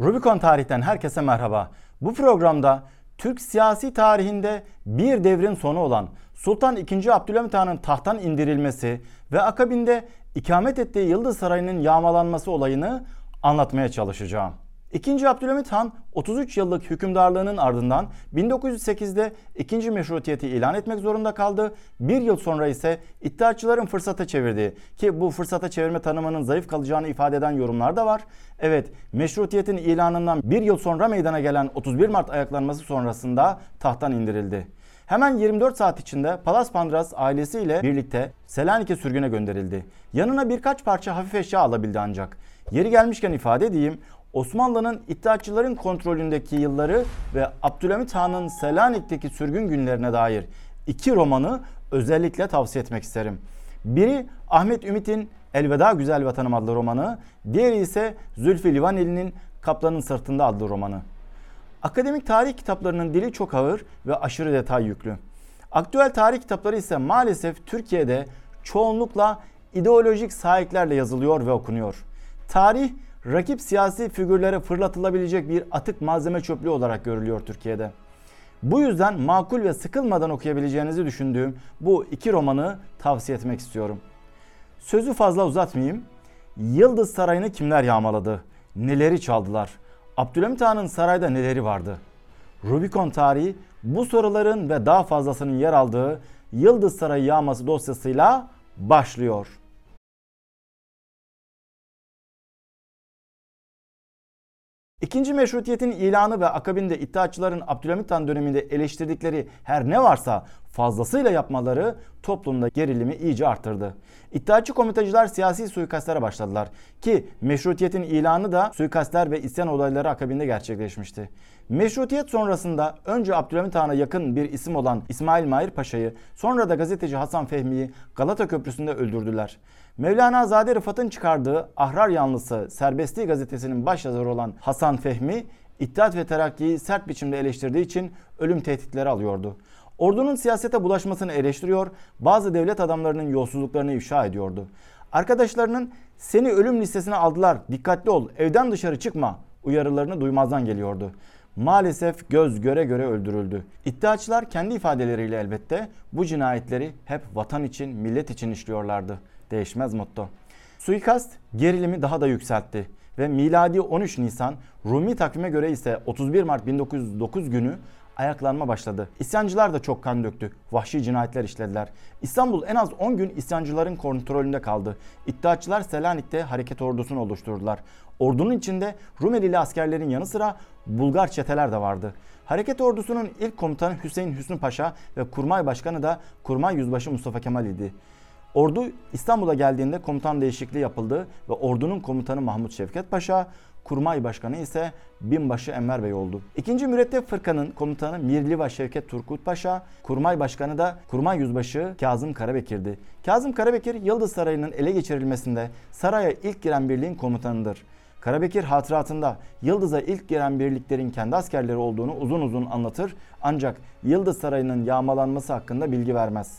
Rubicon Tarih'ten herkese merhaba. Bu programda Türk siyasi tarihinde bir devrin sonu olan Sultan II. Abdülhamit Han'ın tahttan indirilmesi ve akabinde ikamet ettiği Yıldız Sarayı'nın yağmalanması olayını anlatmaya çalışacağım. İkinci Abdülhamit Han 33 yıllık hükümdarlığının ardından 1908'de ikinci meşrutiyeti ilan etmek zorunda kaldı. Bir yıl sonra ise iddiaçıların fırsata çevirdiği ki bu fırsata çevirme tanımının zayıf kalacağını ifade eden yorumlar da var. Evet meşrutiyetin ilanından bir yıl sonra meydana gelen 31 Mart ayaklanması sonrasında tahttan indirildi. Hemen 24 saat içinde Palas Pandras ailesiyle birlikte Selanik'e sürgüne gönderildi. Yanına birkaç parça hafif eşya alabildi ancak. Yeri gelmişken ifade edeyim, Osmanlı'nın iddiaçıların kontrolündeki yılları ve Abdülhamit Han'ın Selanik'teki sürgün günlerine dair iki romanı özellikle tavsiye etmek isterim. Biri Ahmet Ümit'in Elveda Güzel Vatanım adlı romanı, diğeri ise Zülfü Livaneli'nin Kaplanın Sırtında adlı romanı. Akademik tarih kitaplarının dili çok ağır ve aşırı detay yüklü. Aktüel tarih kitapları ise maalesef Türkiye'de çoğunlukla ideolojik sahiplerle yazılıyor ve okunuyor. Tarih rakip siyasi figürlere fırlatılabilecek bir atık malzeme çöplüğü olarak görülüyor Türkiye'de. Bu yüzden makul ve sıkılmadan okuyabileceğinizi düşündüğüm bu iki romanı tavsiye etmek istiyorum. Sözü fazla uzatmayayım. Yıldız Sarayı'nı kimler yağmaladı? Neleri çaldılar? Abdülhamit Han'ın sarayda neleri vardı? Rubicon tarihi bu soruların ve daha fazlasının yer aldığı Yıldız Sarayı yağması dosyasıyla başlıyor. İkinci meşrutiyetin ilanı ve akabinde iddiaçıların Abdülhamit Han döneminde eleştirdikleri her ne varsa fazlasıyla yapmaları toplumda gerilimi iyice arttırdı. İddiaçı komitacılar siyasi suikastlara başladılar ki meşrutiyetin ilanı da suikastler ve isyan olayları akabinde gerçekleşmişti. Meşrutiyet sonrasında önce Abdülhamit Han'a yakın bir isim olan İsmail Mahir Paşa'yı sonra da gazeteci Hasan Fehmi'yi Galata Köprüsü'nde öldürdüler. Mevlana Zade Rıfat'ın çıkardığı Ahrar Yanlısı Serbestliği gazetesinin başyazarı olan Hasan Fehmi, İttihat ve Terakki'yi sert biçimde eleştirdiği için ölüm tehditleri alıyordu. Ordunun siyasete bulaşmasını eleştiriyor, bazı devlet adamlarının yolsuzluklarını ifşa ediyordu. Arkadaşlarının seni ölüm listesine aldılar, dikkatli ol, evden dışarı çıkma uyarılarını duymazdan geliyordu. Maalesef göz göre göre öldürüldü. İddiaçılar kendi ifadeleriyle elbette bu cinayetleri hep vatan için, millet için işliyorlardı. Değişmez motto. Suikast gerilimi daha da yükseltti ve miladi 13 Nisan Rumi takvime göre ise 31 Mart 1909 günü ayaklanma başladı. İsyancılar da çok kan döktü. Vahşi cinayetler işlediler. İstanbul en az 10 gün isyancıların kontrolünde kaldı. İddiaçılar Selanik'te hareket ordusunu oluşturdular. Ordunun içinde Rumelili askerlerin yanı sıra Bulgar çeteler de vardı. Hareket ordusunun ilk komutanı Hüseyin Hüsnü Paşa ve kurmay başkanı da Kurmay Yüzbaşı Mustafa Kemal idi. Ordu İstanbul'a geldiğinde komutan değişikliği yapıldı ve ordunun komutanı Mahmut Şevket Paşa, kurmay başkanı ise binbaşı Enver Bey oldu. İkinci mürettep fırkanın komutanı Mirliva Şevket Turgut Paşa, kurmay başkanı da kurmay yüzbaşı Kazım Karabekir'di. Kazım Karabekir Yıldız Sarayı'nın ele geçirilmesinde saraya ilk giren birliğin komutanıdır. Karabekir hatıratında Yıldız'a ilk giren birliklerin kendi askerleri olduğunu uzun uzun anlatır ancak Yıldız Sarayı'nın yağmalanması hakkında bilgi vermez.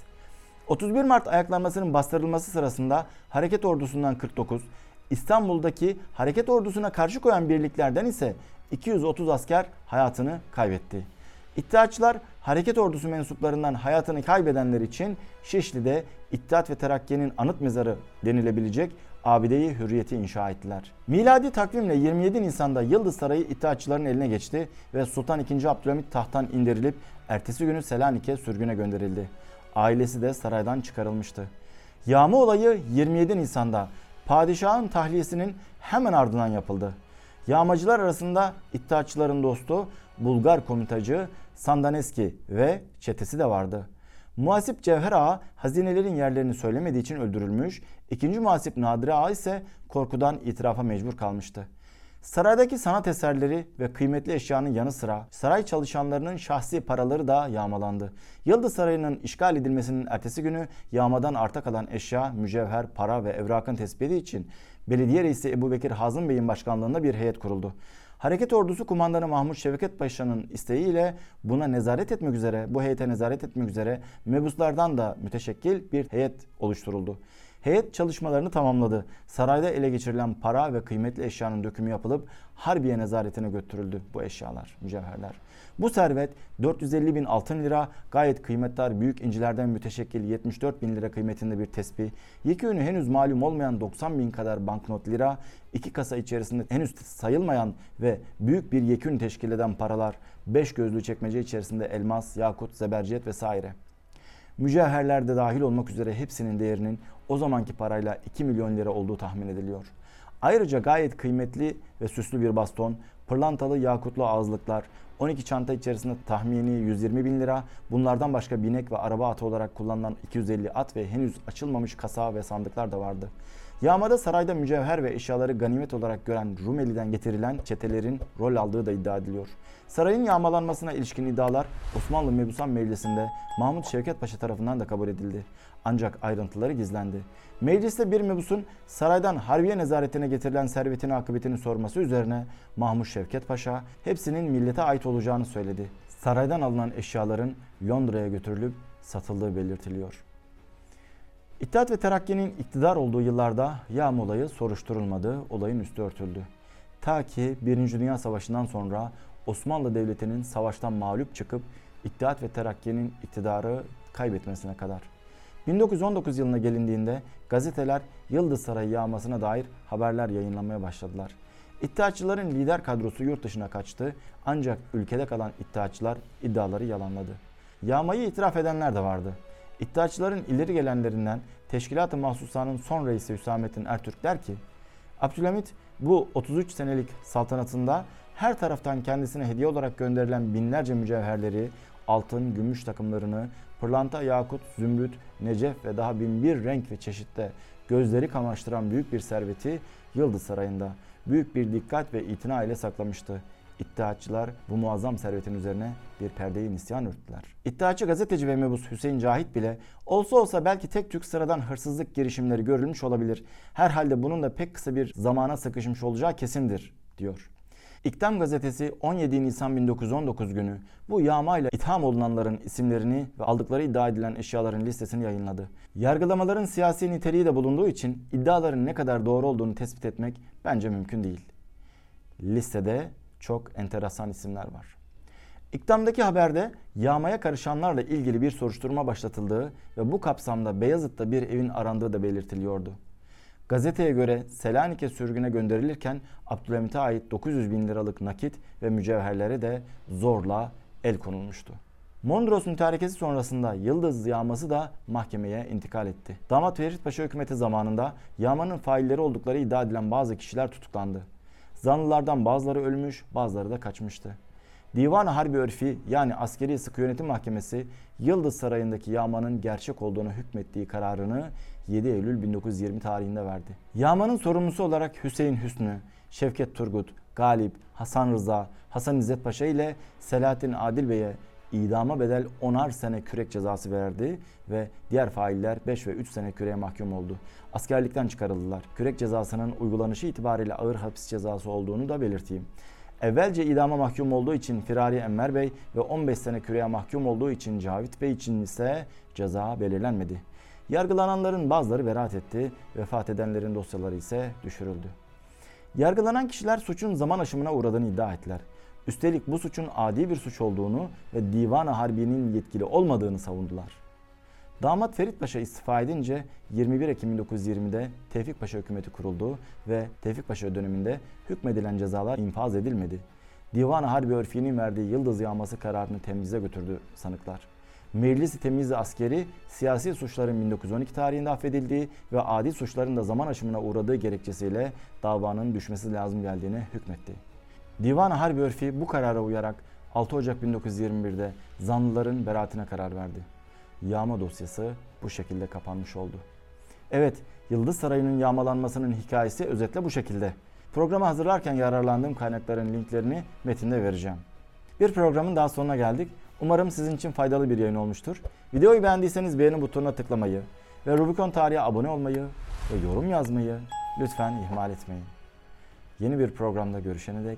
31 Mart ayaklanmasının bastırılması sırasında hareket ordusundan 49, İstanbul'daki hareket ordusuna karşı koyan birliklerden ise 230 asker hayatını kaybetti. İttihatçılar hareket ordusu mensuplarından hayatını kaybedenler için Şişli'de İttihat ve Terakki'nin anıt mezarı denilebilecek abideyi hürriyeti inşa ettiler. Miladi takvimle 27 Nisan'da Yıldız Sarayı İttihatçıların eline geçti ve Sultan II. Abdülhamit tahttan indirilip ertesi günü Selanik'e sürgüne gönderildi. Ailesi de saraydan çıkarılmıştı. Yağma olayı 27 Nisan'da padişahın tahliyesinin hemen ardından yapıldı. Yağmacılar arasında iddiaçıların dostu Bulgar komitacı Sandaneski ve çetesi de vardı. Muhasip Cevher Ağa hazinelerin yerlerini söylemediği için öldürülmüş, ikinci muhasip Nadire Ağa ise korkudan itirafa mecbur kalmıştı. Saraydaki sanat eserleri ve kıymetli eşyanın yanı sıra saray çalışanlarının şahsi paraları da yağmalandı. Yıldız Sarayı'nın işgal edilmesinin ertesi günü yağmadan arta kalan eşya, mücevher, para ve evrakın tespiti için belediye reisi Ebu Bekir Hazım Bey'in başkanlığında bir heyet kuruldu. Hareket ordusu kumandanı Mahmut Şevket Paşa'nın isteğiyle buna nezaret etmek üzere, bu heyete nezaret etmek üzere mebuslardan da müteşekkil bir heyet oluşturuldu. Heyet çalışmalarını tamamladı. Sarayda ele geçirilen para ve kıymetli eşyanın dökümü yapılıp Harbiye nezaretine götürüldü bu eşyalar, mücevherler. Bu servet 450 bin altın lira, gayet kıymetli büyük incilerden müteşekkil 74 bin lira kıymetinde bir tespih, yekûnü henüz malum olmayan 90 bin kadar banknot lira, iki kasa içerisinde henüz sayılmayan ve büyük bir yekün teşkil eden paralar, beş gözlü çekmece içerisinde elmas, yakut, zebercet vesaire. Mücevherler de dahil olmak üzere hepsinin değerinin o zamanki parayla 2 milyon lira olduğu tahmin ediliyor. Ayrıca gayet kıymetli ve süslü bir baston, pırlantalı yakutlu ağızlıklar, 12 çanta içerisinde tahmini 120 bin lira, bunlardan başka binek ve araba atı olarak kullanılan 250 at ve henüz açılmamış kasa ve sandıklar da vardı. Yağmada sarayda mücevher ve eşyaları ganimet olarak gören Rumeli'den getirilen çetelerin rol aldığı da iddia ediliyor. Sarayın yağmalanmasına ilişkin iddialar Osmanlı Mebusan Meclisi'nde Mahmut Şevket Paşa tarafından da kabul edildi. Ancak ayrıntıları gizlendi. Mecliste bir mebusun saraydan Harbiye nezaretine getirilen servetini akıbetini sorması üzerine Mahmut Şevket Paşa hepsinin millete ait olacağını söyledi. Saraydan alınan eşyaların Londra'ya götürülüp satıldığı belirtiliyor. İttihat ve Terakki'nin iktidar olduğu yıllarda yağma olayı soruşturulmadı, olayın üstü örtüldü. Ta ki 1. Dünya Savaşı'ndan sonra Osmanlı Devleti'nin savaştan mağlup çıkıp İttihat ve Terakki'nin iktidarı kaybetmesine kadar. 1919 yılına gelindiğinde gazeteler Yıldız Sarayı yağmasına dair haberler yayınlamaya başladılar. İttihatçıların lider kadrosu yurt dışına kaçtı ancak ülkede kalan iddiaçılar iddiaları yalanladı. Yağmayı itiraf edenler de vardı. İddiaçıların ileri gelenlerinden Teşkilat-ı Mahsusa'nın son reisi Hüsamettin Ertürk der ki, Abdülhamit bu 33 senelik saltanatında her taraftan kendisine hediye olarak gönderilen binlerce mücevherleri, altın, gümüş takımlarını, pırlanta, yakut, zümrüt, necef ve daha bin bir renk ve çeşitte gözleri kamaştıran büyük bir serveti Yıldız Sarayı'nda büyük bir dikkat ve itina ile saklamıştı. İttihatçılar bu muazzam servetin üzerine bir perdeyi nisyan örttüler. İttihatçı gazeteci ve mebus Hüseyin Cahit bile olsa olsa belki tek tük sıradan hırsızlık girişimleri görülmüş olabilir. Herhalde bunun da pek kısa bir zamana sıkışmış olacağı kesindir diyor. İktam gazetesi 17 Nisan 1919 günü bu yağmayla itham olunanların isimlerini ve aldıkları iddia edilen eşyaların listesini yayınladı. Yargılamaların siyasi niteliği de bulunduğu için iddiaların ne kadar doğru olduğunu tespit etmek bence mümkün değil. Listede çok enteresan isimler var. İktamdaki haberde yağmaya karışanlarla ilgili bir soruşturma başlatıldığı ve bu kapsamda Beyazıt'ta bir evin arandığı da belirtiliyordu. Gazeteye göre Selanik'e sürgüne gönderilirken Abdülhamit'e ait 900 bin liralık nakit ve mücevherlere de zorla el konulmuştu. Mondros mütarekesi sonrasında Yıldız yağması da mahkemeye intikal etti. Damat Ferit Paşa hükümeti zamanında yağmanın failleri oldukları iddia edilen bazı kişiler tutuklandı. Zanlılardan bazıları ölmüş, bazıları da kaçmıştı. Divan-ı Harbi Örfi yani Askeri Sıkı Yönetim Mahkemesi Yıldız Sarayı'ndaki yağmanın gerçek olduğunu hükmettiği kararını 7 Eylül 1920 tarihinde verdi. Yağmanın sorumlusu olarak Hüseyin Hüsnü, Şevket Turgut, Galip, Hasan Rıza, Hasan İzzet Paşa ile Selahattin Adil Bey'e idama bedel 10'ar sene kürek cezası verdi ve diğer failler 5 ve 3 sene küreğe mahkum oldu. Askerlikten çıkarıldılar. Kürek cezasının uygulanışı itibariyle ağır hapis cezası olduğunu da belirteyim. Evvelce idama mahkum olduğu için Firari Enver Bey ve 15 sene küreğe mahkum olduğu için Cavit Bey için ise ceza belirlenmedi. Yargılananların bazıları beraat etti, vefat edenlerin dosyaları ise düşürüldü. Yargılanan kişiler suçun zaman aşımına uğradığını iddia ettiler. Üstelik bu suçun adi bir suç olduğunu ve Divan-ı Harbiye'nin yetkili olmadığını savundular. Damat Ferit Paşa istifa edince 21 Ekim 1920'de Tevfik Paşa hükümeti kuruldu ve Tevfik Paşa döneminde hükmedilen cezalar infaz edilmedi. Divan-ı Harbi Örfi'nin verdiği yıldız yağması kararını temyize götürdü sanıklar. Meclis-i Temiz Askeri siyasi suçların 1912 tarihinde affedildiği ve adi suçların da zaman aşımına uğradığı gerekçesiyle davanın düşmesi lazım geldiğine hükmetti. Divan-ı Harbi Örfi bu karara uyarak 6 Ocak 1921'de zanlıların beraatine karar verdi. Yağma dosyası bu şekilde kapanmış oldu. Evet, Yıldız Sarayı'nın yağmalanmasının hikayesi özetle bu şekilde. Programı hazırlarken yararlandığım kaynakların linklerini metinde vereceğim. Bir programın daha sonuna geldik. Umarım sizin için faydalı bir yayın olmuştur. Videoyu beğendiyseniz beğeni butonuna tıklamayı ve Rubicon Tarihe abone olmayı ve yorum yazmayı lütfen ihmal etmeyin. Yeni bir programda görüşene dek